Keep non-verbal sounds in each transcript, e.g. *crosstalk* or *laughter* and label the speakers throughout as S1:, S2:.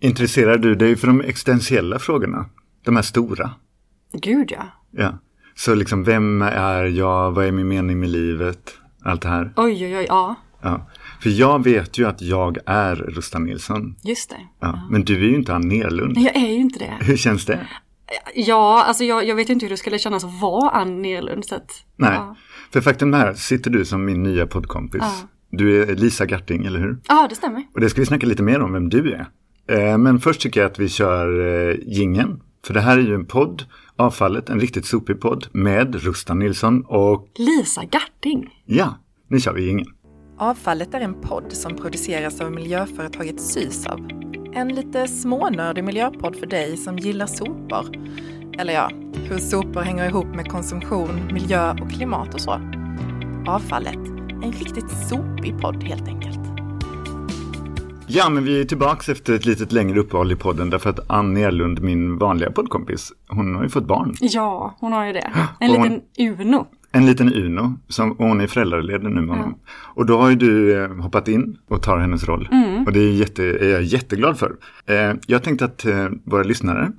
S1: Intresserar du dig för de existentiella frågorna? De här stora?
S2: Gud ja.
S1: Ja. Så liksom, vem är jag? Vad är min mening med livet? Allt det här.
S2: Oj, oj, oj, ja.
S1: Ja. För jag vet ju att jag är Rustan Nilsson.
S2: Just det.
S1: Ja. Men du är ju inte Ann Nerlund.
S2: Jag är ju inte det.
S1: Hur känns det?
S2: Ja, alltså jag, jag vet ju inte hur det skulle kännas att vara Ann Nerlund. Så att,
S1: Nej.
S2: Ja.
S1: För faktum är, sitter du som min nya poddkompis.
S2: Ja.
S1: Du är Lisa Garting, eller hur?
S2: ja, det stämmer.
S1: Och det ska vi snacka lite mer om vem du är. Eh, Men först tycker jag att vi kör eh, gingen. För det här är ju en podd, Avfallet, en riktigt sopig podd med Rustan Nilsson och
S2: Lisa Garting.
S1: ja, nu kör vi gingen.
S3: Avfallet är en podd som produceras av miljöföretaget Sysav. En lite smånördig miljöpodd för dig som gillar sopor. Eller ja, hur sopor hänger ihop med konsumtion, miljö och klimat och så. Avfallet, en riktigt sopig podd helt enkelt.
S1: Ja, men vi är tillbaks efter ett litet längre uppehåll i podden därför att Ann Nerlund, min vanliga poddkompis, hon har ju fått barn.
S2: Ja, hon har ju det. *gasps* En
S1: Och hon-
S2: liten Uno.
S1: En liten Uno, som, och hon är föräldraledig nu med honom. Och då har ju du eh, hoppat in och tar hennes roll. Och det är, jätte, är jag jätteglad för. Eh, jag tänkte att eh, våra lyssnare,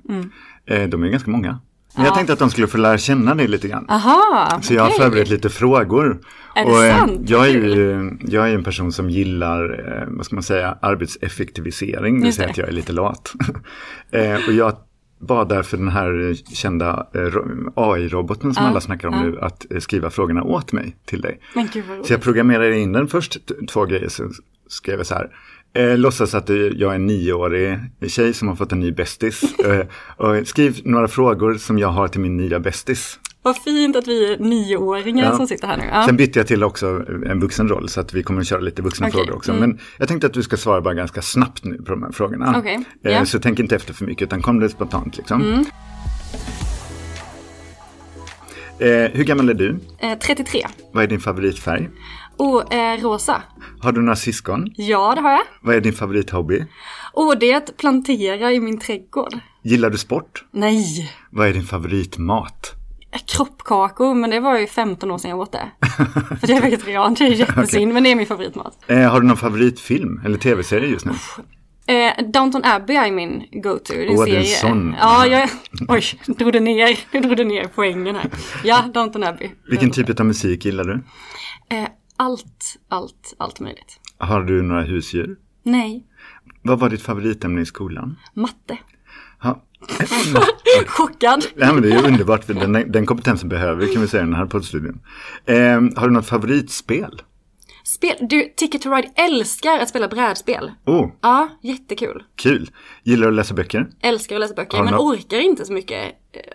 S1: eh, de är ganska många. Men jag tänkte att de skulle få lära känna dig lite grann.
S2: Aha,
S1: Så jag har förberett lite frågor.
S2: Är det
S1: och, eh,
S2: sant?
S1: Jag är ju jag är en person som gillar, eh, vad ska man säga, arbetseffektivisering. Det vill säga
S2: det.
S1: att jag är lite lat. *laughs* eh, och jag bad därför den här kända ro- AI-roboten som
S2: Ja,
S1: alla snackar om
S2: ja.
S1: nu att skriva frågorna åt mig till dig.
S2: Men gud
S1: Så jag programmerade in den först, två grejer, så skrev jag så här. Eh, låtsas att jag är en nioårig tjej som har fått en ny bästis. *laughs* Eh, och skriv några frågor som jag har till min nya bästis.
S2: Vad fint att vi är nioåringar
S1: Ja.
S2: som sitter här nu. Ja.
S1: Sen bytte jag till också en vuxen roll så att vi kommer att köra lite vuxna
S2: Okej,
S1: frågor också.
S2: mm.
S1: Men jag tänkte att du ska svara bara ganska snabbt nu på de här frågorna.
S2: Ja. Mm.
S1: Så tänk inte efter för mycket utan kom det spontant liksom. Eh, hur gammal är du?
S2: Eh, 33.
S1: Vad är din favoritfärg?
S2: Och eh, rosa.
S1: Har du några syskon?
S2: Ja, det har jag.
S1: Vad är din favorithobby?
S2: Och det är att plantera i min trädgård.
S1: Gillar du sport?
S2: Nej,
S1: Vad är din favoritmat?
S2: kroppkakor, men det var ju 15 år sedan jag åt det. *laughs* För det är vegetarian, det är jättesynd, men det är min favoritmat.
S1: Eh, har du någon favoritfilm eller tv-serie just nu?
S2: Eh, Downton Abbey är min go-to. Det
S1: det är en sån.
S2: Ja, jag, *laughs* oj, drog det ner, *laughs* drog det ner poängen här. Ja, Downton Abbey.
S1: Vilken typ av musik gillar du?
S2: Eh, allt, allt, allt möjligt.
S1: Har du några husdjur?
S2: Nej,
S1: Vad var ditt favoritämne i skolan?
S2: matte.
S1: Ha. *laughs*
S2: Chockad.
S1: Nej, men det är underbart, den, den kompetensen behöver vi kan vi säga i den här poddstudion. Eh, har du något favoritspel?
S2: Spel, du, Ticket to Ride älskar att spela brädspel.
S1: Oh,
S2: Ja, jättekul.
S1: kul. Gillar du att läsa böcker?
S2: Älskar att läsa böcker,
S1: Har
S2: men
S1: nå-
S2: orkar inte så mycket.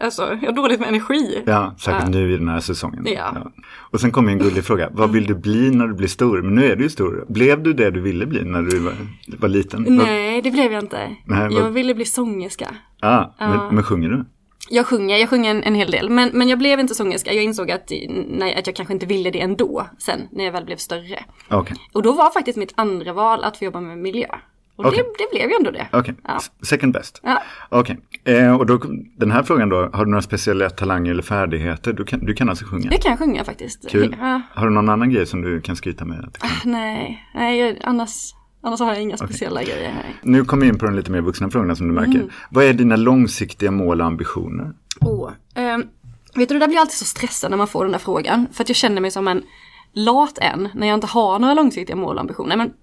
S2: Alltså, jag har dåligt med energi.
S1: Ja, säkert nu i den här säsongen.
S2: Ja.
S1: Och sen kommer en gullig fråga. Vad vill du bli när du blir stor? Men nu är du ju stor. Blev du det du ville bli när du var, var liten?
S2: Nej, det blev jag inte.
S1: Nej, vad-
S2: jag ville bli sångerska.
S1: Ja, men, men sjunger du?
S2: Jag sjunger, jag sjunger en, en hel del. Men, men jag blev inte sångerska. Jag insåg att, nej, att jag kanske inte ville det ändå sen när jag väl blev större.
S1: Okej.
S2: Och då var faktiskt mitt andra val att få jobba med miljö. Och
S1: Okej.
S2: det, det blev ju ändå det.
S1: Okej,
S2: Ja.
S1: Second best.
S2: Ja.
S1: Okej, eh, och då, den här frågan då, har du några speciella talanger eller färdigheter? Du kan, du kan alltså sjunga?
S2: Det kan jag sjunga faktiskt.
S1: Kul.
S2: Ja.
S1: Har du någon annan grej som du kan skryta med? du kan?
S2: Nej, nej jag, annars, annars har jag inga speciella grejer. Nej.
S1: Nu kommer vi in på de lite mer vuxna frågorna som du märker.
S2: Mm.
S1: Vad är dina långsiktiga mål och ambitioner?
S2: Åh, ehm, vet du, det där blir jag alltid så stressad när man får den där frågan. För att jag känner mig som en lat än när jag inte har några långsiktiga mål och ambitioner. Men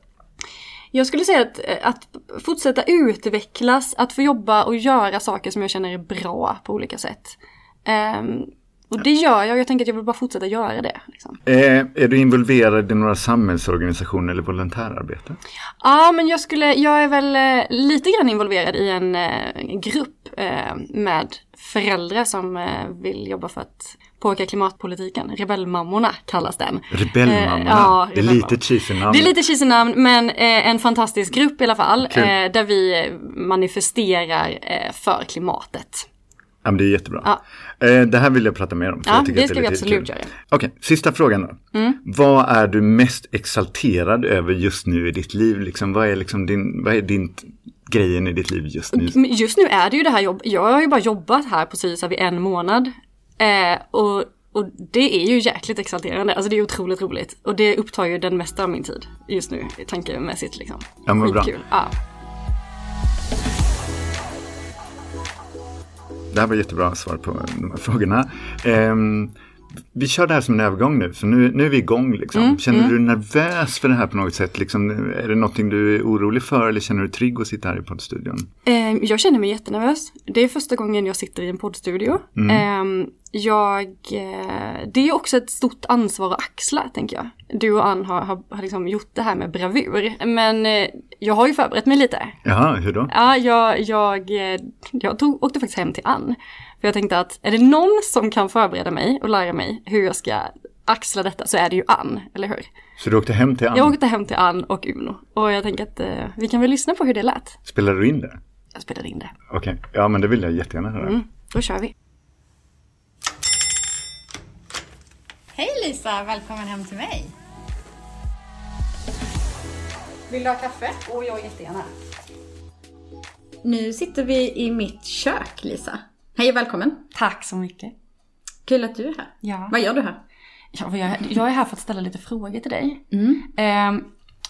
S2: jag skulle säga att, eh, att fortsätta utvecklas, att få jobba och göra saker som jag känner är bra på olika sätt. Ehm, och det gör jag och jag tänker att jag vill bara fortsätta göra det. Liksom.
S1: Eh, är du involverad i några samhällsorganisationer eller volontärarbete?
S2: Ja, men jag skulle, jag är väl eh, lite grann involverad i en eh, grupp eh, med föräldrar som eh, vill jobba för att påverka klimatpolitiken. Rebellmammorna kallas den.
S1: Rebellmammorna?
S2: Ja,
S1: det är lite cheesy namn.
S2: Det är lite cheesy namn, men en fantastisk grupp i alla fall. Eh, där vi manifesterar för klimatet.
S1: Ja, men det är jättebra.
S2: Ja.
S1: Eh, det här vill jag prata mer om.
S2: Ja, det ska vi absolut
S1: kul.
S2: göra. Mm.
S1: Okej, sista frågan då. Vad är du mest exalterad över just nu i ditt liv? Liksom, vad är, liksom din, vad är din grejen i ditt liv just nu?
S2: Just nu är det ju det här jobbet. Jag har ju bara jobbat här på Sysav i en månad. Eh, och, och det är ju jäkligt exalterande. Alltså det är otroligt roligt. Och det upptar ju den mesta av min tid just nu, tankemässigt liksom.
S1: Ja, men bra.
S2: Skitkul. Ja.
S1: Det här var jättebra svar på de här frågorna. Ehm, vi kör det här som en övergång nu, för nu, nu är vi igång. Liksom.
S2: Mm,
S1: känner du dig nervös för det här på något sätt? Liksom, är det någonting du är orolig för eller känner du dig trygg att sitta här i poddstudion?
S2: Eh, jag känner mig jättenervös. Det är första gången jag sitter i en poddstudio. Eh, jag, eh, det är också ett stort ansvar att axla, tänker jag. Du och Ann har, har, har liksom gjort det här med bravur. Men eh, jag har ju förberett mig lite.
S1: Jaha, hur då?
S2: Ja, jag, jag, eh, jag tog, åkte faktiskt hem till Ann. För jag tänkte att är det någon som kan förbereda mig och lära mig hur jag ska axla detta så är det ju Ann, eller hur?
S1: Så du åkte hem till Ann?
S2: Jag åkte hem till Ann och Uno. Och jag tänker att eh, vi kan väl lyssna på hur det lät.
S1: Spelade du in det?
S2: Jag spelade in det.
S1: Okej, ja men det vill jag jättegärna höra.
S2: Mm, då kör vi.
S4: Lisa, välkommen hem till mig.
S2: Vill du ha kaffe? Och jag jättegärna.
S4: Nu sitter vi i mitt kök Lisa. Hej och välkommen.
S2: Tack så mycket.
S4: Kul att du är här.
S2: Ja.
S4: Vad gör du här?
S2: Ja, jag, jag är här för att ställa lite frågor till dig.
S4: Mm.
S2: Ehm,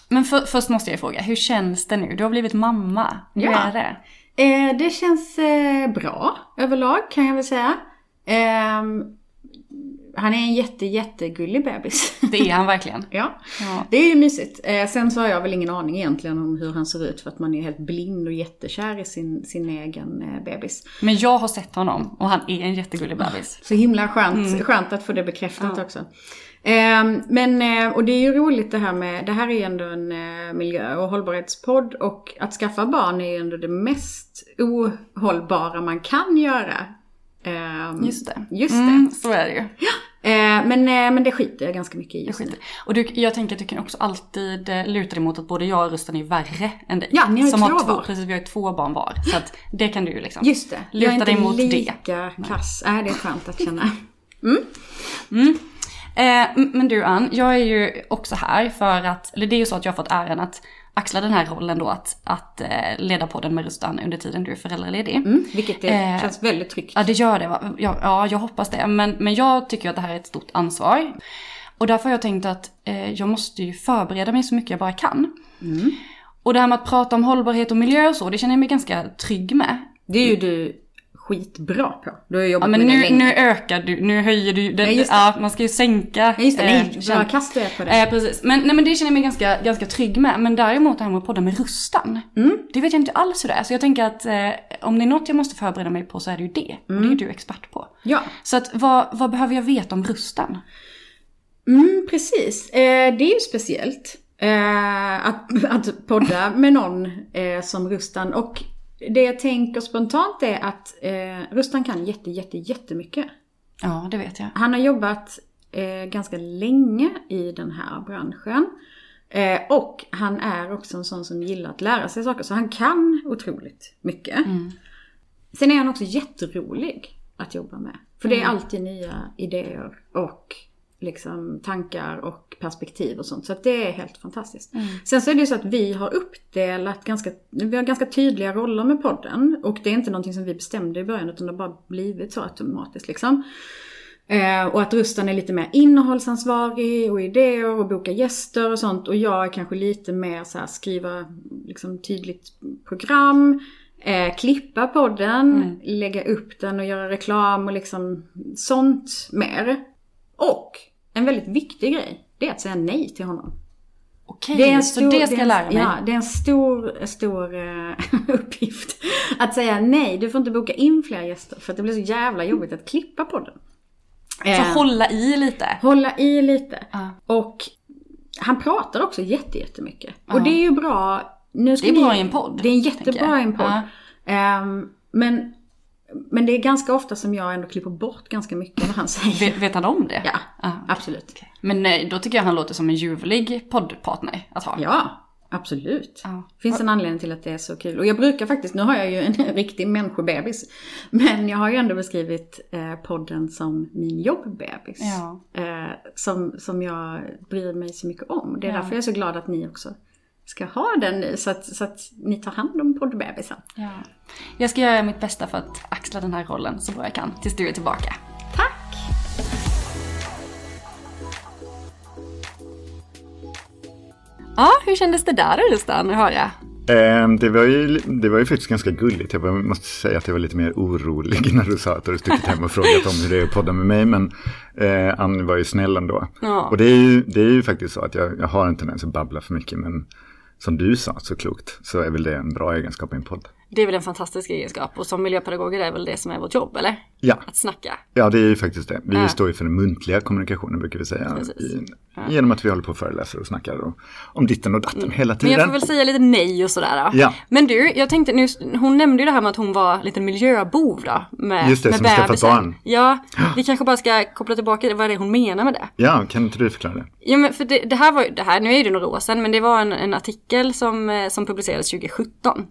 S2: men för, först måste jag fråga, hur känns det nu? Du har blivit mamma. Hur
S4: Ja.
S2: är det?
S4: Eh, det känns eh, bra överlag kan jag väl säga. Han är en jätte, jättegullig bebis. *laughs*
S2: Det är han verkligen. *laughs*
S4: ja,
S2: Ja.
S4: det är ju mysigt. Eh, sen så har jag väl ingen aning egentligen om hur han ser ut för att man är helt blind och jättekär i sin, sin egen eh, bebis.
S2: Men jag har sett honom och han är en jättegullig bebis.
S4: Så himla skönt, skönt att få det bekräftat också. Ehm, men, eh, och det är ju roligt det här med, det här är ju ändå en eh, miljö och hållbarhetspodd och att skaffa barn är ju ändå det mest ohållbara man kan göra. Ehm,
S2: Just det.
S4: Just det.
S2: Mm, så är det ju.
S4: Eh, men, eh, men det skiter jag ganska mycket i just nu.
S2: Och du, jag tänker att du kan också alltid eh, luta dig mot att både jag och Rustan är värre än dig.
S4: Ja, ni har ju
S2: Som
S4: två
S2: har två,
S4: var.
S2: Precis, vi har ju två barn var. Så att det kan du ju liksom.
S4: Just det.
S2: Luta
S4: jag är inte
S2: dig mot det.
S4: lika kass. Nej, det är skönt att känna.
S2: Eh, m- men du Ann, jag är ju också här för att, eller det är ju så att jag har fått äran att axla den här rollen då att, att eh, leda podden med Rustan under tiden du är föräldraledig.
S4: Mm, vilket det
S2: Eh,
S4: känns väldigt tryggt.
S2: Ja det gör det va? Ja, ja jag hoppas det. Men, men jag tycker att det här är ett stort ansvar. Och därför har jag tänkt att eh, jag måste ju förbereda mig så mycket jag bara kan. Och det här med att prata om hållbarhet och miljö och så, det känner jag mig ganska trygg med.
S4: Det är ju du skitbra på. Du har jobbat
S2: Ja men
S4: med
S2: nu,
S4: länge.
S2: nu ökar du, nu höjer du, det,
S4: Ja,
S2: ja man ska ju sänka.
S4: Ja, just det,
S2: eh,
S4: nej,
S2: känn-
S4: bra kast du på det.
S2: Eh, precis. Men, nej, men det känner jag mig ganska, ganska trygg med. Men däremot det här med att podda med Rustan.
S4: Mm.
S2: Det vet jag inte alls hur det är. Så jag tänker att eh, om det är något jag måste förbereda mig på så är det ju det. Och det är ju du expert på.
S4: Ja.
S2: Så att vad, vad behöver jag veta om Rustan?
S4: Mm, precis. Eh, det är ju speciellt eh, att, att podda med någon eh, som Rustan. Och det jag tänker spontant är att eh, Rustan kan jätte, jätte, jättemycket.
S2: Ja, det vet jag.
S4: Han har jobbat eh, ganska länge i den här branschen. Eh, och han är också en sån som gillar att lära sig saker. Så han kan otroligt mycket. Sen är han också jätterolig att jobba med. För det är alltid nya idéer och liksom tankar och perspektiv och sånt. Så att det är helt fantastiskt. Sen så är det ju så att vi har uppdelat ganska, vi har ganska tydliga roller med podden. Och det är inte någonting som vi bestämde i början utan det har bara blivit så automatiskt liksom. Eh, och att Rustan är lite mer innehållsansvarig och idéer och boka gäster och sånt. Och jag är kanske lite mer så här skriva liksom tydligt program, eh, klippa podden, lägga upp den och göra reklam och liksom sånt mer. Och en väldigt viktig grej, det är att säga nej till honom.
S2: Okej,
S4: Det är en
S2: så
S4: stor,
S2: det ska jag lära mig.
S4: Ja, det är en stor, stor eh, *laughs* uppgift. Att säga nej, du får inte boka in fler gäster för att det blir så jävla jobbigt att klippa podden.
S2: Så
S4: Eh,
S2: hålla i lite.
S4: hålla i lite.
S2: Ja.
S4: Och han pratar också jätte, jättemycket.
S2: Ja.
S4: Och det är ju bra. Nu ska
S2: Det är
S4: ni-
S2: bra i en podd,
S4: Det är jättebra i en podd.
S2: Ja.
S4: Ehm, men, men det är ganska ofta som jag ändå klipper bort ganska mycket vad han säger.
S2: Vet, vet han om det?
S4: Ja,
S2: Ah,
S4: absolut.
S2: Men nej, då tycker jag han låter som en ljuvlig poddpartner att ha.
S4: Ja, absolut.
S2: Ja.
S4: Finns en anledning till att det är så kul. Och jag brukar faktiskt, nu har jag ju en *laughs* riktig människobebis. Men jag har ju ändå beskrivit eh, podden som min jobbbebis.
S2: Ja.
S4: Eh, som, som jag bryr mig så mycket om. Det är
S2: Ja.
S4: därför jag är så glad att ni också ska ha den nu. Så att, så att ni tar hand om poddbebisen.
S2: Ja. Jag ska göra mitt bästa för att axla den här rollen så bra jag kan tills du är tillbaka.
S4: Tack!
S2: Ja, hur kändes det där då Rustan att höra?
S1: Eh, det, var ju, det var ju faktiskt ganska gulligt. Jag var- måste säga att jag var lite mer orolig *laughs* när du sa att du hade stuckit hem och frågat om hur det är att podda med mig. Men eh, Ann var ju snäll ändå.
S2: Ja.
S1: Och det är, ju, det är ju faktiskt så att jag, jag har en tendens att babbla för mycket. Men som du sa så klokt så är väl det en bra egenskap i en podd.
S2: Det är väl en fantastisk egenskap och som miljöpedagoger är väl det som är vårt jobb, eller?
S1: Ja,
S2: Att snacka.
S1: ja det är ju faktiskt det. Vi
S2: Ja.
S1: står ju för den muntliga kommunikationen brukar vi säga. I, Genom att vi håller på och föreläser och snackar och, om ditten och datten hela
S2: Men
S1: tiden.
S2: jag får väl säga lite nej och sådär då.
S1: Ja.
S2: Men du, jag tänkte nu, hon nämnde ju det här med att hon var lite miljöbov då. Med,
S1: Just det,
S2: med
S1: som skaffat
S2: bebisen.
S1: barn.
S2: Ja, vi kanske bara ska koppla tillbaka vad är det hon menar med det.
S1: Ja, kan inte du förklara det?
S2: Ja men för det, det här var ju, det här, nu är det några år sedan, men det var en, en artikel som, eh, som publicerades 2017.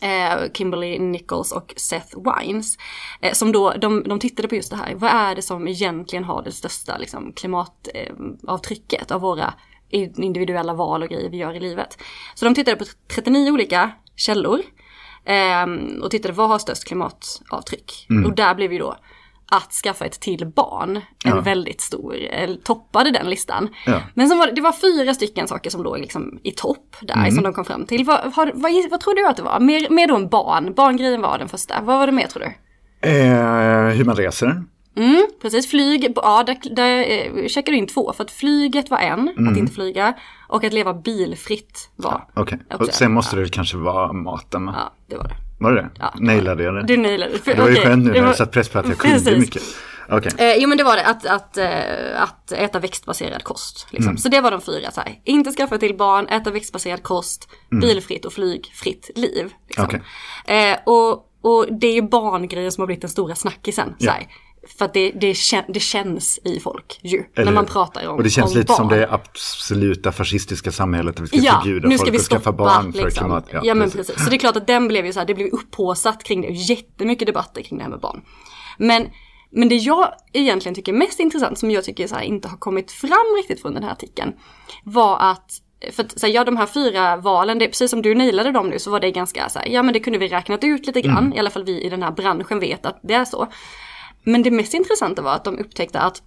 S2: Eh, Kimberly Nichols och Seth Wines. Eh, som då, de, de tittade på just det här. Vad är det som egentligen har det största liksom, klimatavtrycket av våra individuella val och grejer vi gör i livet. Så de tittade på 39 olika källor. Eh, och tittade vad har störst klimatavtryck. Och där blev ju då att skaffa ett till barn en
S1: Ja.
S2: väldigt stor, eller toppade den listan.
S1: Ja.
S2: Men sen var det, det var fyra stycken saker som låg liksom i topp där som de kom fram till. Vad, vad, giss- vad tror du att det var? Mer, mer då än barn, barngrejen var den första. Vad var det mer tror du?
S1: Eh, hur man reser.
S2: Mm, precis, flyg, ja där, där eh, checkar du in två. För att flyget var en, att inte flyga. Och att leva bilfritt var.
S1: Okej,
S2: Också
S1: och sen
S2: en.
S1: måste det kanske vara maten.
S2: Ja, det var det.
S1: Var det det?
S2: Ja,
S1: Nailade jag det?
S2: Du nailade
S1: det var ju skönt nu när
S2: var-
S1: jag satt press på att jag kunde
S2: Precis.
S1: mycket. Okej,
S2: Eh, jo men det var det, att, att, eh, att äta växtbaserad kost. Liksom.
S1: Mm.
S2: Så det var de fyra. Så här. Inte skaffa till barn, äta växtbaserad kost, bilfritt och flygfritt liv. Liksom.
S1: Mm. Okej.
S2: Eh, och, och det är ju barngrejen som har blivit den stora snackisen. Så
S1: Ja.
S2: här. För att det, det, kän, det känns i folk ju,
S1: Eller
S2: när man pratar om
S1: Och det känns lite
S2: barn.
S1: som det absoluta fascistiska samhället. Att vi ska
S2: Ja,
S1: förbjuda
S2: nu ska
S1: folk
S2: vi
S1: att skaffa
S2: stoppa
S1: barn för
S2: liksom.
S1: klimat.
S2: Ja, men precis. Så det är klart att den blev ju så här, det blev upphåsat kring det jättemycket debatter kring det här med barn. Men, men det jag egentligen tycker är mest intressant, som jag tycker så här, inte har kommit fram riktigt från den här artikeln, var att för att, så här, ja, de här fyra valen, det, precis som du nailade dem nu så var det ganska så här, ja men det kunde vi räknat ut lite grann, i alla fall vi i den här branschen vet att det är så. Men det mest intressanta var att de upptäckte att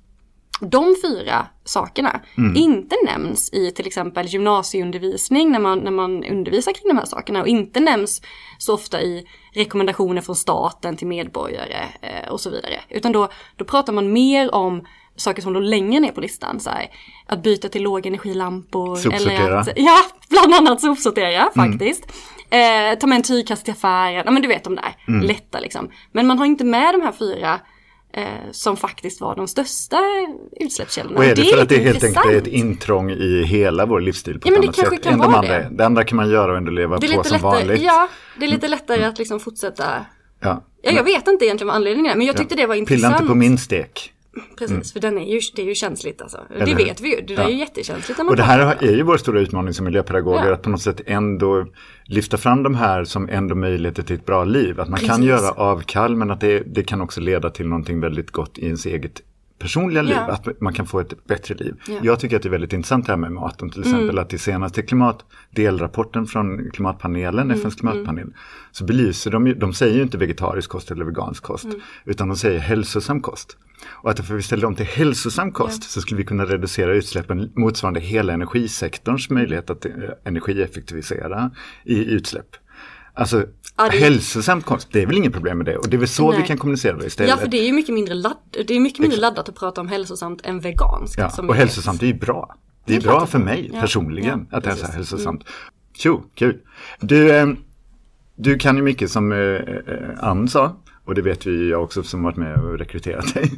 S2: de fyra sakerna inte nämns i till exempel gymnasieundervisning när man, när man undervisar kring de här sakerna och inte nämns så ofta i rekommendationer från staten till medborgare eh, och så vidare. Utan då, då pratar man mer om saker som låg längre ner på listan. Så här, att byta till lågenergilampor.
S1: Sopsortera.
S2: Eller att, ja, *laughs* bland annat sopsortera faktiskt. Eh, ta med en tygkasse till affären. Ja men du vet de där lätta liksom. Men man har inte med de här fyra som faktiskt var de största utsläppskällorna.
S1: Och är det, för att det helt enkelt är ett intrång i hela vår livsstil på
S2: Ja,
S1: ett
S2: men det
S1: annat sätt
S2: kan
S1: än de
S2: vara
S1: andra.
S2: det.
S1: Det andra kan man göra och ändå leva
S2: Det
S1: på som
S2: lättare,
S1: vanligt.
S2: ja, det är lite lättare att liksom fortsätta.
S1: Ja.
S2: Ja, jag vet inte egentligen vad anledningen är, men jag tyckte det var
S1: Pilla
S2: intressant.
S1: inte på min stek.
S2: Precis, för den är ju, det är ju känsligt alltså.
S1: Eller
S2: det vet vi ju, det
S1: Ja.
S2: är ju jättekänsligt
S1: Och det här är ju vår stora utmaning som miljöpedagoger,
S2: Ja.
S1: att på något sätt ändå lyfta fram de här som ändå möjligheter till ett bra liv. Att man kan
S2: Precis.
S1: göra avkall men att det, det kan också leda till någonting väldigt gott i ens eget personliga liv,
S2: Ja.
S1: att man kan få ett bättre liv.
S2: Ja. Mm.
S1: Jag tycker att det är väldigt intressant det här med maten, till exempel att i senaste klimatdelrapporten från klimatpanelen,
S2: Mm,
S1: FNs klimatpanel, så belyser de ju, de säger ju inte vegetarisk kost eller vegansk kost,
S2: Mm.
S1: utan de säger hälsosam kost. Och att för vi ställer om till hälsosam kost så skulle vi kunna reducera utsläppen motsvarande hela energisektorns möjlighet att eh, energieffektivisera i utsläpp. Alltså
S2: Ja, det-
S1: hälsosam kost, det är väl inget problem med det och det är väl så
S2: Nej.
S1: vi kan kommunicera det istället.
S2: Ja, för det är ju mycket mindre, ladd, det är mycket mindre laddat att prata om hälsosamt än veganskt.
S1: Ja, och hälsosamt är ju bra. Det är,
S2: Det är klart
S1: bra för mig
S2: Ja,
S1: personligen
S2: ja,
S1: att äta
S2: precis. Mm.
S1: hälsosamt. Tjo, kul. Du, eh, du kan ju mycket som eh, Ann sa. Och det vet vi ju jag också som varit med och rekryterat dig.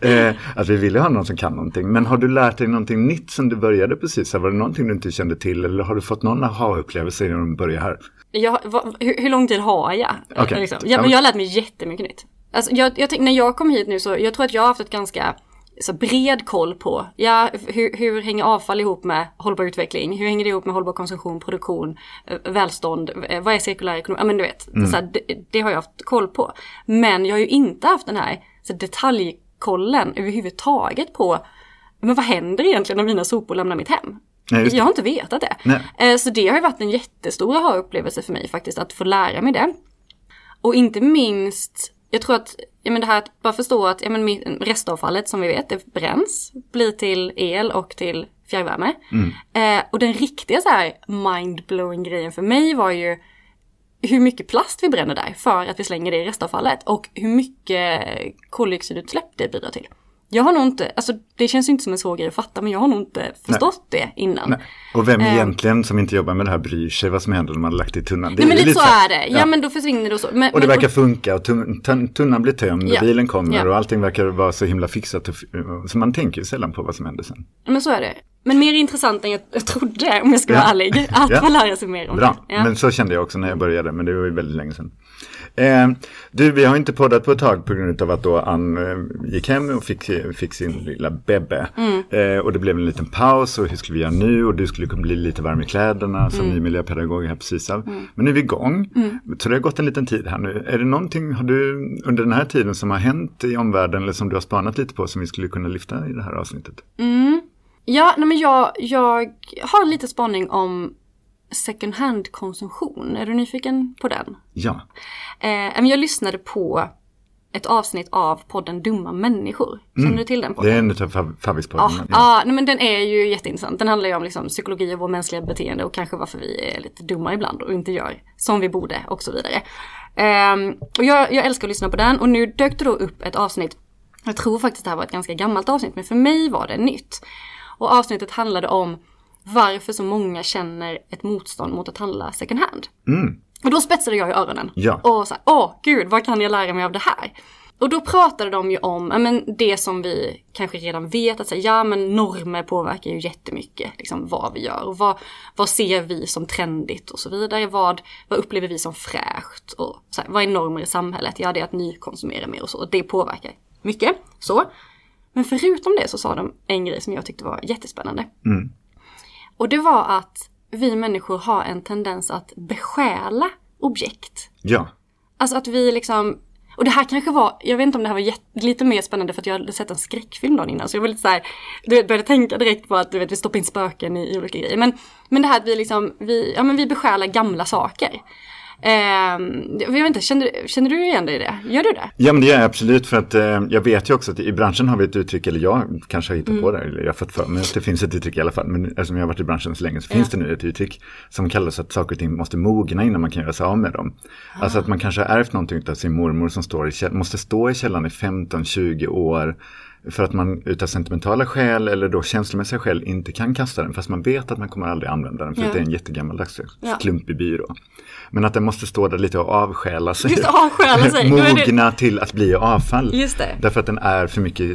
S1: *laughs* eh, att vi ville ha någon som kan någonting. Men har du lärt dig någonting nytt sen du började precis? Var det någonting du inte kände till? Eller har du fått någon aha-upplevelse när du började här?
S2: Jag, vad, hur, hur lång tid har jag?
S1: Okej.
S2: Liksom?
S1: Ja,
S2: Ja, men
S1: men-
S2: jag har lärt mig jättemycket nytt. Alltså, jag, jag, när jag kom hit nu så, jag tror att jag har haft ett ganska så bred koll på, ja, hur, hur hänger avfall ihop med hållbar utveckling? Hur hänger det ihop med hållbar konsumtion, produktion, eh, välstånd? Eh, Vad är cirkulär ekonomi? Ja men du vet, så här, det, det har jag haft koll på. Men jag har ju inte haft den här så detaljkollen överhuvudtaget på, men vad händer egentligen om mina sopor lämnar mitt hem?
S1: Nej,
S2: jag har inte vetat det.
S1: Nej.
S2: Eh, Så det har ju varit en jättestor aha-upplevelse för mig faktiskt, att få lära mig det. Och inte minst, jag tror att, ja men det här att bara förstå att ja men restavfallet som vi vet, det bränns, blir till el och till fjärrvärme. Eh, och den riktiga så här mind-blowing grejen för mig var ju hur mycket plast vi bränner där för att vi slänger det i restavfallet och hur mycket koldioxidutsläpp det bidrar till. Jag har nog inte, alltså det känns ju inte som en svår grej att fatta men jag har nog inte förstått det innan.
S1: Nej. Och vem
S2: Eh.
S1: egentligen som inte jobbar med det här bryr sig vad som händer när man har lagt i tunnan. Det
S2: Nej men lite så
S1: här-
S2: är det, ja, men då försvinner det och så. Men,
S1: Och det
S2: men,
S1: verkar funka och tun- tun- tunnan blir tömd och
S2: Ja.
S1: bilen kommer
S2: Ja.
S1: och allting verkar vara så himla fixat. Och, så man tänker ju sällan på vad som händer sen.
S2: men så är det. Men mer intressant än jag, jag trodde om jag ska
S1: Ja.
S2: vara ärlig. Att
S1: Ja.
S2: få lära sig mer om
S1: Bra,
S2: det. Ja.
S1: men så kände jag också när jag började, men det var ju väldigt länge sedan. Eh, du, vi har inte poddat på ett tag på grund av att då Ann eh, gick hem och fick, fick sin lilla bebbe.
S2: Mm.
S1: Eh, och det blev en liten paus och hur skulle vi göra nu? Och du skulle kunna bli lite varm i kläderna som
S2: Mm.
S1: ny miljöpedagog här precis av. Men nu är vi igång. Så det har gått en liten tid här nu. Är det någonting, har du under den här tiden som har hänt i omvärlden eller som du har spanat lite på som vi skulle kunna lyfta i det här avsnittet?
S2: Ja, nej men jag, jag har lite spaning om second hand konsumtion. Är du nyfiken på den?
S1: Ja,
S2: Eh, jag lyssnade på ett avsnitt av podden Dumma människor. Känner du till den podden?
S1: Mm. det är en av favvispodden.
S2: Ja, ja nej, men den är ju jätteintressant. Den handlar ju om liksom, psykologi och vår mänskliga beteende och kanske varför vi är lite dumma ibland och inte gör som vi borde och så vidare. Ehm, och jag, jag älskar att lyssna på den och nu dök det då upp ett avsnitt, jag tror faktiskt det här var ett ganska gammalt avsnitt men för mig var det nytt. Och avsnittet handlade om varför så många känner ett motstånd mot att handla second hand. Och då spetsade jag i öronen.
S1: Ja.
S2: Och så här, åh gud, vad kan jag lära mig av det här? Och då pratade de ju om ja, men det som vi kanske redan vet, att säga, ja men normer påverkar ju jättemycket liksom, vad vi gör och vad, vad ser vi som trendigt och så vidare. Vad, vad upplever vi som fräscht och så här, vad är normer i samhället? Ja, det är att nykonsumera mer och så. Och det påverkar mycket. Så. Men förutom det så sa de en grej som jag tyckte var jättespännande. Och det var att vi människor har en tendens att besjäla objekt.
S1: ja.
S2: Alltså att vi liksom, och det här kanske var, jag vet inte om det här var jätte, lite mer spännande för att jag hade sett en skräckfilm dagen innan. Så jag var lite så här, du vet, började tänka direkt på att du vet, vi stoppar in spöken i, i olika grejer. Men, men det här att vi liksom, vi, ja men vi besjälar gamla saker. Ehm, jag vet inte, känner, känner du igen dig i det? Gör du det?
S1: Ja men det gör jag absolut för att eh, jag vet ju också att i branschen har vi ett uttryck, eller jag kanske har hittat på det, eller jag har fått för mig att det finns ett uttryck i alla fall, men eftersom jag har varit i branschen så länge så finns det nu ett uttryck som kallas att saker och ting måste mogna innan man kan göra sig av med dem. Alltså att man kanske har ärvt någonting av sin mormor som står i, måste stå i källaren i 15-20 år för att man utav sentimentala skäl eller då känslomässiga skäl inte kan kasta den fast man vet att man kommer aldrig använda den för
S2: Ja.
S1: att det är en jättegammaldags
S2: Ja.
S1: klumpig byrå. Men att den måste stå där lite och avsjäla sig.
S2: Just avstjäla sig. *laughs* Är det-
S1: Mogna till att bli avfall.
S2: Just det.
S1: Därför att den är för mycket,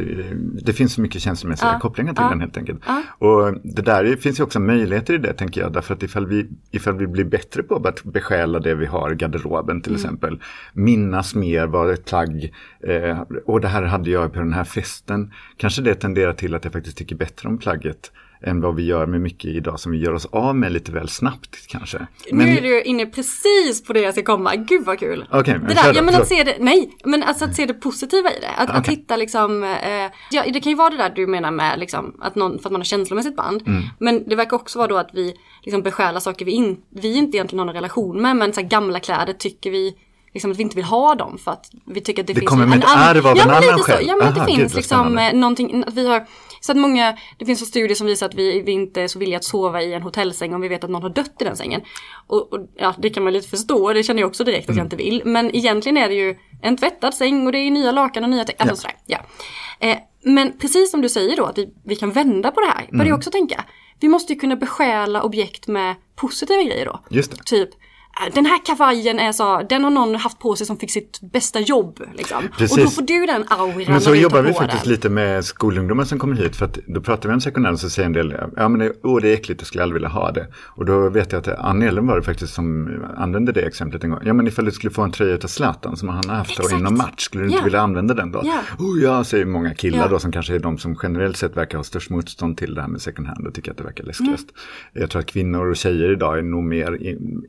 S1: det finns så mycket känslomässiga
S2: Ja.
S1: kopplingar till
S2: Ja.
S1: den helt enkelt. Och det där är- finns ju också möjligheter i det tänker jag. Därför att ifall vi, ifall vi blir bättre på att besjäla det vi har i garderoben till
S2: Mm.
S1: exempel. Minnas mer vad ett plagg, eh, och det här hade jag på den här festen. Kanske det tenderar till att jag faktiskt tycker bättre om plagget än vad vi gör med mycket idag som vi gör oss av med lite väl snabbt kanske.
S2: Nu är du inne precis på det jag ska komma. Gud vad kul.
S1: Okej, men
S2: det där,
S1: då,
S2: ja men att se det, nej, men alltså att se det positiva i det. Att, att
S1: Okej.
S2: hitta liksom, eh, ja det kan ju vara det där du menar med liksom att någon, för att man har känslomässigt band.
S1: Mm.
S2: Men det verkar också vara då att vi liksom besjälar saker vi, in, vi inte egentligen har någon relation med. Men så här, gamla kläder tycker vi liksom att vi inte vill ha dem för att vi tycker att det,
S1: Det
S2: finns
S1: kommer med ett arv av
S2: ja,
S1: en
S2: men
S1: annan själv.
S2: Ja men
S1: Aha,
S2: det
S1: gud,
S2: finns
S1: vad
S2: liksom eh, någonting, att vi har, så att många, det finns så studier som visar att vi, vi inte är så villiga att sova i en hotellsäng om vi vet att någon har dött i den sängen. Och, och ja, det kan man lite förstå, det känner jag också direkt att jag inte vill. Men egentligen är det ju en tvättad säng och det är nya lakan och nya, te- alltså sådär. Ja. Eh, men precis som du säger då, att vi, vi kan vända på det här, börjar jag också tänka. Vi måste ju kunna besjäla objekt med positiva grejer då.
S1: Just det.
S2: Typ, "Äh, den här kavajen är så, den har någon haft på sig som fick sitt bästa jobb. Liksom. Och då
S1: Precis.
S2: får du den auran
S1: Men så jobbar vi faktiskt
S2: den.
S1: lite med skolungdomar som kommer hit. För att då pratar vi om second hand så säger en del, ja men det, åh, det är äckligt, jag skulle aldrig vilja ha det. Och då vet jag att Ann Ellen var det faktiskt som använde det exemplet en gång. Ja men ifall du skulle få en tröja av Zlatan som han har haft och
S2: Exakt.
S1: inom match, skulle du inte
S2: Ja.
S1: vilja använda den då?
S2: Ja.
S1: Oh ja, säger många killar
S2: Ja.
S1: då som kanske är de som generellt sett verkar ha störst motstånd till det här med second hand och tycker att det verkar läskigast.
S2: Mm.
S1: Jag tror att kvinnor och tjejer idag är nog mer in,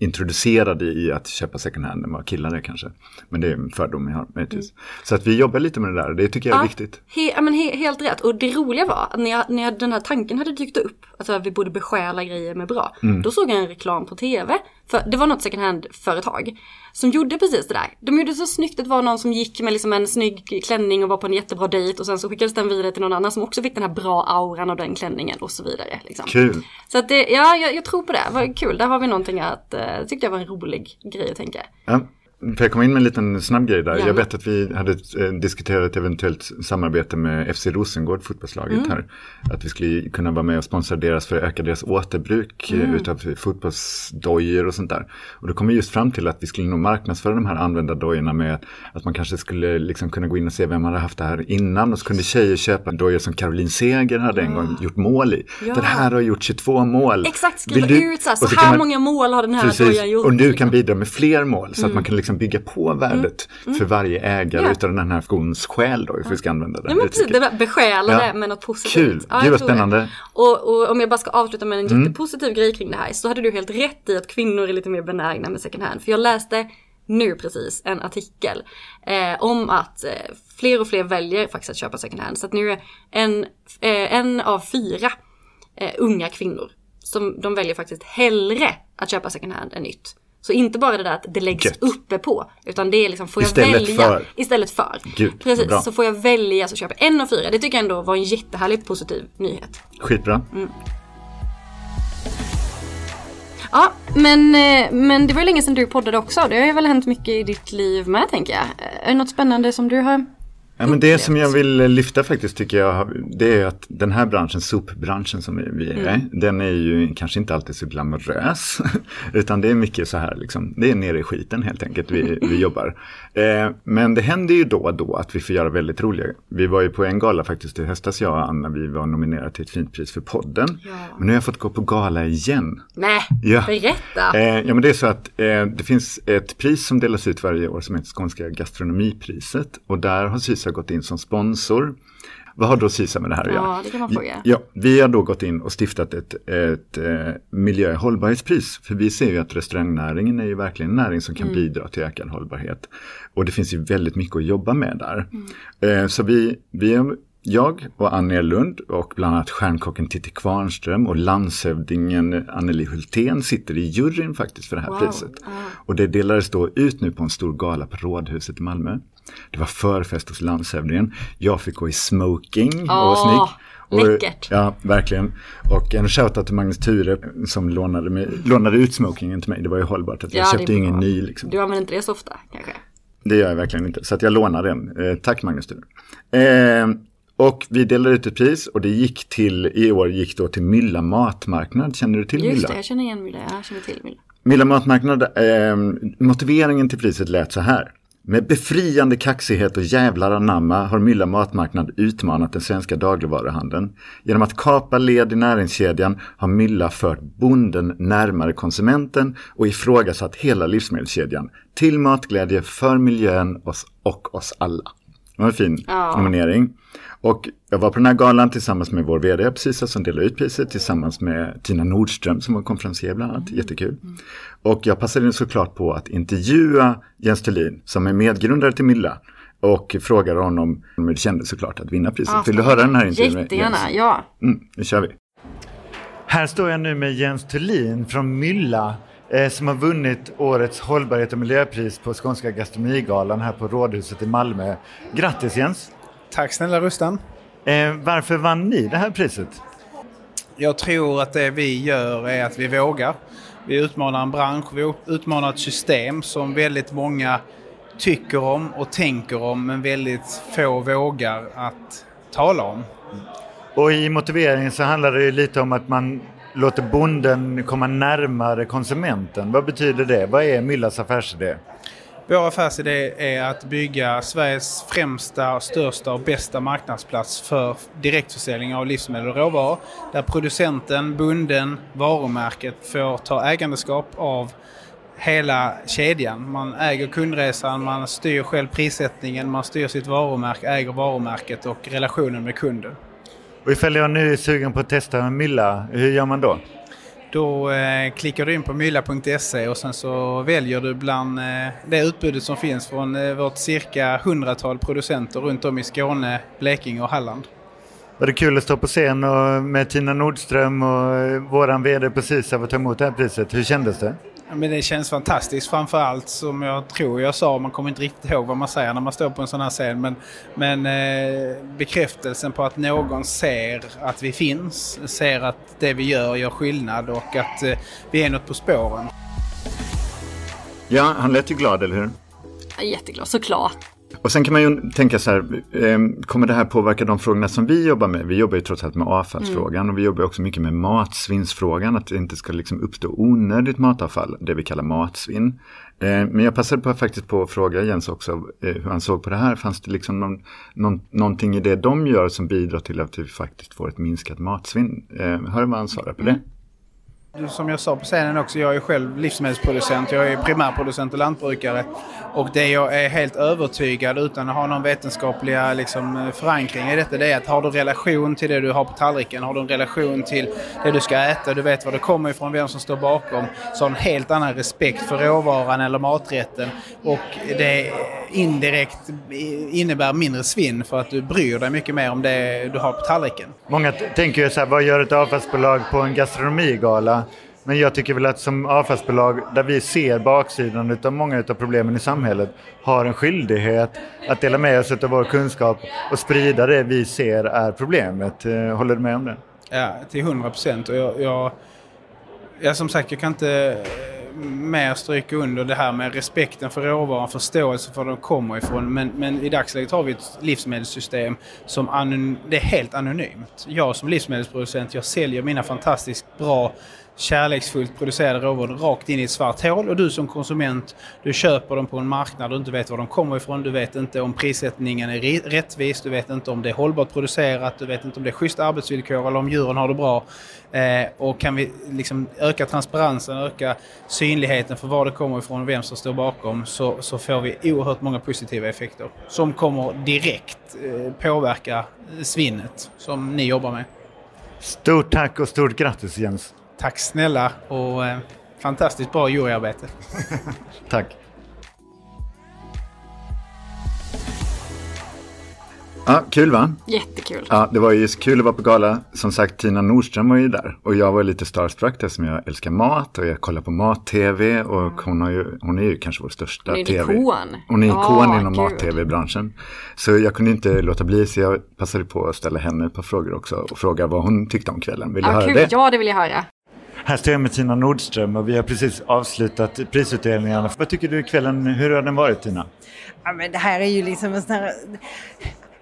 S1: introducerade i att köpa second hand än vad killar är kanske. Men det är en fördom jag har möjligtvis. Så att vi jobbar lite med det där, det tycker jag är
S2: Mm. Ja,
S1: viktigt.
S2: He, ja, men he, helt rätt. Och det roliga var att när, jag, när jag, den här tanken hade dykt upp, alltså att vi borde besjäla grejer med bra.
S1: Mm.
S2: Då såg jag en reklam på tv För det var något second hand-företag som gjorde precis det där. De gjorde så snyggt, det var någon som gick med liksom en snygg klänning och var på en jättebra dejt och sen så skickades den vidare till någon annan som också fick den här bra auran av den klänningen och så vidare. Liksom.
S1: Kul.
S2: Så att det, ja, jag, jag tror på det. Vad kul, där har vi någonting att, uh, tyckte jag var en rolig grej att tänka.
S1: Ja. Får jag komma in med en liten snabb grej där?
S2: Gärna.
S1: Jag vet att vi hade eh, diskuterat ett eventuellt samarbete med FC Rosengård, fotbollslaget
S2: Mm.
S1: här. Att vi skulle kunna vara med och sponsra deras för att öka deras återbruk
S2: Mm.
S1: mm. utav fotbollsdojor och sånt där. Och då kom vi just fram till att vi skulle nog marknadsföra de här använda dojorna med att man kanske skulle liksom kunna gå in och se vem hade haft det här innan. Och så kunde tjejer köpa dojor som Caroline Seger hade en gång gjort mål i.
S2: Ja.
S1: Den här har gjort 22 mål.
S2: Exakt, skriva
S1: du-
S2: ut så här, så, här
S1: man-
S2: många mål har den här
S1: Precis,
S2: dojan gjort.
S1: och du kan bidra med fler mål så att man kan liksom bygga på värdet för varje ägare
S2: Ja.
S1: utav den här skons själ då, if vi ska använda det
S2: Ja men precis, det besjäla
S1: Ja.
S2: det med något positivt.
S1: Kul,
S2: Ja,
S1: gud vad spännande. Mm.
S2: Och, och om jag bara ska avsluta med en jättepositiv grej kring det här så hade du helt rätt i att kvinnor är lite mer benägna med second hand. För jag läste nu precis en artikel eh, om att eh, fler och fler väljer faktiskt att köpa second hand. Så att nu är en, eh, en av fyra eh, unga kvinnor som de väljer faktiskt hellre att köpa second hand än nytt. Så inte bara det där att det läggs
S1: Gött.
S2: uppe på utan det är liksom, får jag
S1: Istället
S2: välja?
S1: för.
S2: Istället för.
S1: Gud,
S2: Precis,
S1: bra.
S2: så får jag välja så köper jag en av fyra. Det tycker jag ändå var en jättehärlig positiv nyhet.
S1: Skitbra.
S2: Mm. Ja, men, eh, men det var ju länge sedan du poddade också. Det har ju väl hänt mycket i ditt liv med tänker jag. Är det något spännande som du har?
S1: Ja, men det som jag vill lyfta faktiskt tycker jag, det är att den här branschen, sopbranschen som vi- är,
S2: Mm.
S1: den är ju kanske inte alltid så glamorös. *laughs* Utan det är mycket så här, liksom, det är nere i skiten helt enkelt vi, vi *laughs* jobbar. Eh, men det händer ju då och då att vi får göra väldigt roliga. Vi var ju på en gala faktiskt i höstas, jag och Anna, vi var nominerade till ett fint pris för podden.
S2: Ja.
S1: Men nu har jag fått gå på gala igen.
S2: Nej,
S1: Ja.
S2: berätta.
S1: Eh, ja men det är så att eh, det finns ett pris som delas ut varje år som heter Skånska gastronomipriset. Och där har Sysa gått in som sponsor. Vad har då Sysa med det här att
S2: Ja,
S1: göra?
S2: det kan man fråga.
S1: Ja, vi har då gått in och stiftat ett, ett eh, miljö och hållbarhetspris. För vi ser ju att restaurangnäringen är ju verkligen en näring som kan
S2: Mm.
S1: bidra till ökad hållbarhet. Och det finns ju väldigt mycket att jobba med där.
S2: Mm.
S1: Eh, så vi, vi har jag och Annie Lund och bland annat stjärnkocken Titti Kvarnström och landshövdingen Anneli Hultén sitter i juryn faktiskt för det här
S2: Wow.
S1: priset.
S2: Ah.
S1: Och det delades då ut nu på en stor gala på Rådhuset i Malmö. Det var förfest hos landshövdingen. Jag fick gå i smoking och var snygg. Och,
S2: läckert.
S1: Ja, verkligen. Och en shoutout till Magnus Ture som lånade, mig, lånade ut smokingen till mig. Det var ju hållbart att jag
S2: Ja, är
S1: köpte ju ingen ny. Liksom.
S2: Du använder inte det så ofta kanske?
S1: Det gör jag verkligen inte. Så att jag lånar den. Eh, tack Magnus Ture. Eh, och vi delade ut ett pris och det gick till, i år gick då till Mylla matmarknad. Känner du till
S2: Just
S1: Mylla?
S2: det, jag känner igen Mylla. Jag känner till Mylla.
S1: Mylla matmarknad, eh, motiveringen till priset lät så här. Med befriande kaxighet och jävlar anamma har Mylla matmarknad utmanat den svenska dagligvaruhandeln. Genom att kapa led i näringskedjan har Mylla fört bonden närmare konsumenten och ifrågasatt hela livsmedelskedjan. Till matglädje för miljön oss och oss alla. Det var en fin
S2: Ja.
S1: nominering. Och jag var på den här galan tillsammans med vår vd precis som delade ut priset tillsammans med Tina Nordström som var konferencier bland annat. Jättekul. Och jag passade såklart på att intervjua Jens Thulin som är medgrundare till Mylla. Och frågade honom om det kändes såklart att vinna priset.
S2: Ja,
S1: Vill du höra den här intervjun?
S2: Jättegärna,
S1: Jens?
S2: ja.
S1: Mm, nu kör vi. Här står jag nu med Jens Thulin från Mylla som har vunnit årets hållbarhet och miljöpris på Skånska gastronomigalan här på Rådhuset i Malmö. Grattis Jens!
S5: Tack snälla Rustan.
S1: Eh, varför vann ni det här priset?
S5: Jag tror att det vi gör är att vi vågar. Vi utmanar en bransch, vi utmanar ett system som väldigt många tycker om och tänker om men väldigt få vågar att tala om.
S1: Och i motiveringen så handlar det lite om att man låter bonden komma närmare konsumenten. Vad betyder det? Vad är Myllas affärsidé?
S5: Vår affärsidé är att bygga Sveriges främsta, största och bästa marknadsplats för direktförsäljning av livsmedel och råvaror. Där producenten, bunden, varumärket får ta ägandeskap av hela kedjan. Man äger kundresan, man styr själv prissättningen, man styr sitt varumärke, äger varumärket och relationen med kunden.
S1: Och ifall jag nu är sugen på att testa en Mylla, hur gör man då?
S5: Då eh, klickar du in på mylla.se och sen så väljer du bland eh, det utbudet som finns från eh, vårt cirka hundratal producenter runt om i Skåne, Blekinge och Halland.
S1: Var det kul att stå på scen och med Tina Nordström och eh, våran vd precis av att ta emot det här priset? Hur kändes det?
S5: Men det känns fantastiskt. Framförallt som jag tror jag sa, man kommer inte riktigt ihåg vad man säger när man står på en sån här scen. Men, men eh, bekräftelsen på att någon ser att vi finns, ser att det vi gör gör skillnad och att eh, vi är något på spåren.
S1: Ja, han lät ju glad, eller hur?
S2: Jätteglad, såklart.
S1: Och sen kan man ju tänka så här, ehm, kommer det här påverka de frågorna som vi jobbar med? Vi jobbar ju trots allt med avfallsfrågan mm. och vi jobbar också mycket med matsvinnsfrågan, att det inte ska liksom uppstå onödigt matavfall, det vi kallar matsvinn. Ehm, men jag passade på, faktiskt på att fråga Jens också eh, hur han såg på det här. Fanns det liksom någon, någon, någonting i det de gör som bidrar till att vi faktiskt får ett minskat matsvinn? Ehm, hör vad han svarar på det.
S5: Mm. Som jag sa på scenen också, jag är själv livsmedelsproducent, jag är primärproducent och lantbrukare. Och det jag är helt övertygad utan att ha någon vetenskapliga liksom, förankring i detta, det är att har du relation till det du har på tallriken, har du en relation till det du ska äta, du vet var det kommer ifrån, vem som står bakom, så har du en helt annan respekt för råvaran eller maträtten. Och det indirekt innebär mindre svinn för att du bryr dig mycket mer om det du har på tallriken.
S1: Många tänker ju så här, vad gör ett avfallsbolag på en gastronomigala? Men jag tycker väl att som avfallsbolag där vi ser baksidan av många av problemen i samhället har en skyldighet att dela med oss av vår kunskap och sprida det vi ser är problemet. Eh, håller du med om det?
S5: Ja, till hundra procent. Jag, jag, jag, som sagt, jag kan inte eh, mer stryka under det här med respekten för råvaran, förståelse för var de kommer ifrån. Men, men i dagsläget har vi ett livsmedelssystem som det är helt anonymt. Jag som livsmedelsproducent, jag säljer mina fantastiskt bra kärleksfullt producerade råvaror rakt in i ett svart hål och du som konsument du köper dem på en marknad du inte vet var de kommer ifrån, du vet inte om prissättningen är rättvis, du vet inte om det är hållbart producerat, du vet inte om det är schyssta arbetsvillkor eller om djuren har det bra. Eh, och kan vi liksom öka transparensen, öka synligheten för var det kommer ifrån och vem som står bakom så, så får vi oerhört många positiva effekter som kommer direkt eh, påverka svinnet som ni jobbar med.
S1: Stort tack och stort grattis Jens!
S5: Tack snälla och eh, fantastiskt bra juryarbete. *laughs*
S1: Tack. Ja, kul va?
S2: Jättekul.
S1: Ja, det var ju kul att vara på gala. Som sagt, Tina Nordström var ju där. Och jag var lite starstruck eftersom jag älskar mat och jag kollar på mat-tv. Och hon, har ju, hon är ju kanske vår största
S2: hon är
S1: tv.
S2: Ikon.
S1: Hon är ikon oh, inom mat-tv-branschen. Så jag kunde inte låta bli så jag passade på att ställa henne ett par frågor också. Och fråga vad hon tyckte om kvällen. Vill du
S2: ja,
S1: höra
S2: kul.
S1: det?
S2: Ja, det vill jag höra.
S1: Här står jag med Tina Nordström och vi har precis avslutat prisutdelningarna. Vad tycker du kvällen, hur har den varit Tina?
S6: Ja, men det här är ju liksom en sån här...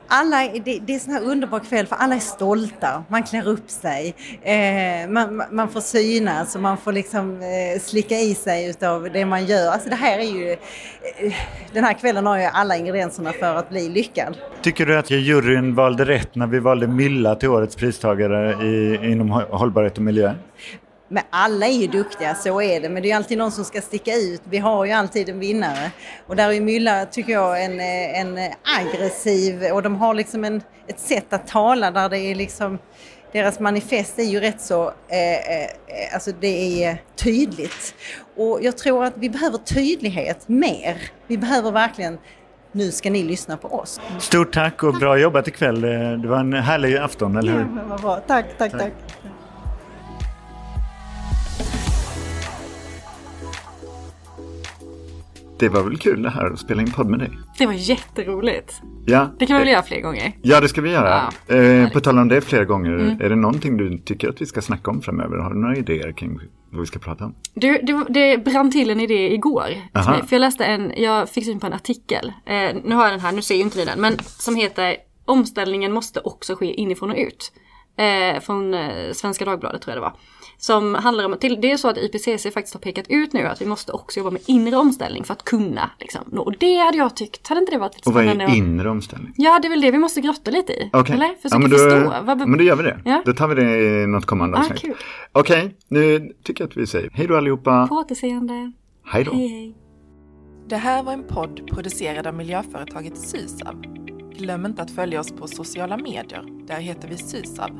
S6: Alla, det, det är en sån här underbar kväll för alla är stolta, man klär upp sig, eh, man, man får synas och man får liksom eh, slicka i sig utav det man gör. Alltså det här är ju, eh, den här kvällen har ju alla ingredienserna för att bli lyckad.
S1: Tycker du att juryn valde rätt när vi valde Mylla till årets pristagare i, inom hållbarhet och miljö?
S6: Men alla är ju duktiga, så är det. Men det är alltid någon som ska sticka ut. Vi har ju alltid en vinnare. Och där är Mylla, tycker jag, en, en aggressiv och de har liksom en, ett sätt att tala där det är liksom deras manifest är ju rätt så, eh, eh, alltså det är tydligt. Och jag tror att vi behöver tydlighet mer. Vi behöver verkligen nu ska ni lyssna på oss.
S1: Stort tack och bra jobbat ikväll. Det var en härlig afton, eller hur? Ja,
S6: men vad bra. Tack, tack, tack. tack.
S1: Det var väl kul det här att spela in podd med dig.
S2: Det var jätteroligt.
S1: Ja.
S2: Det kan vi väl göra fler gånger?
S1: Ja, det ska vi göra. Ja, eh, på tal om det fler gånger, mm. är det någonting du tycker att vi ska snacka om framöver? Har du några idéer kring vad vi ska prata om?
S2: Du, det, det brann till en idé igår. För jag läste en, jag fick syn på en artikel. Eh, nu har jag den här, nu ser ju inte ni den, men som heter Omställningen måste också ske inifrån och ut. Eh, från eh, Svenska Dagbladet tror jag det var. Som handlar om, till, det är så att IPCC faktiskt har pekat ut nu att vi måste också jobba med inre omställning för att kunna liksom, nå. Och det hade jag tyckt, hade inte det varit lite
S1: spännande? Och vad är inre omställning?
S2: Ja, det är väl det vi måste grotta lite i.
S1: Okay.
S2: Eller? Försöka ja, men då, förstå.
S1: Vad, men då gör vi det. Ja? Då tar vi det i något kommande
S2: ah,
S1: avsnitt. Okej, okay, nu tycker jag att vi säger hej då allihopa.
S2: På återseende.
S1: Hej då.
S2: Hej, hej.
S3: Det här var en podd producerad av miljöföretaget Sysav. Glöm inte att följa oss på sociala medier. Där heter vi Sysav.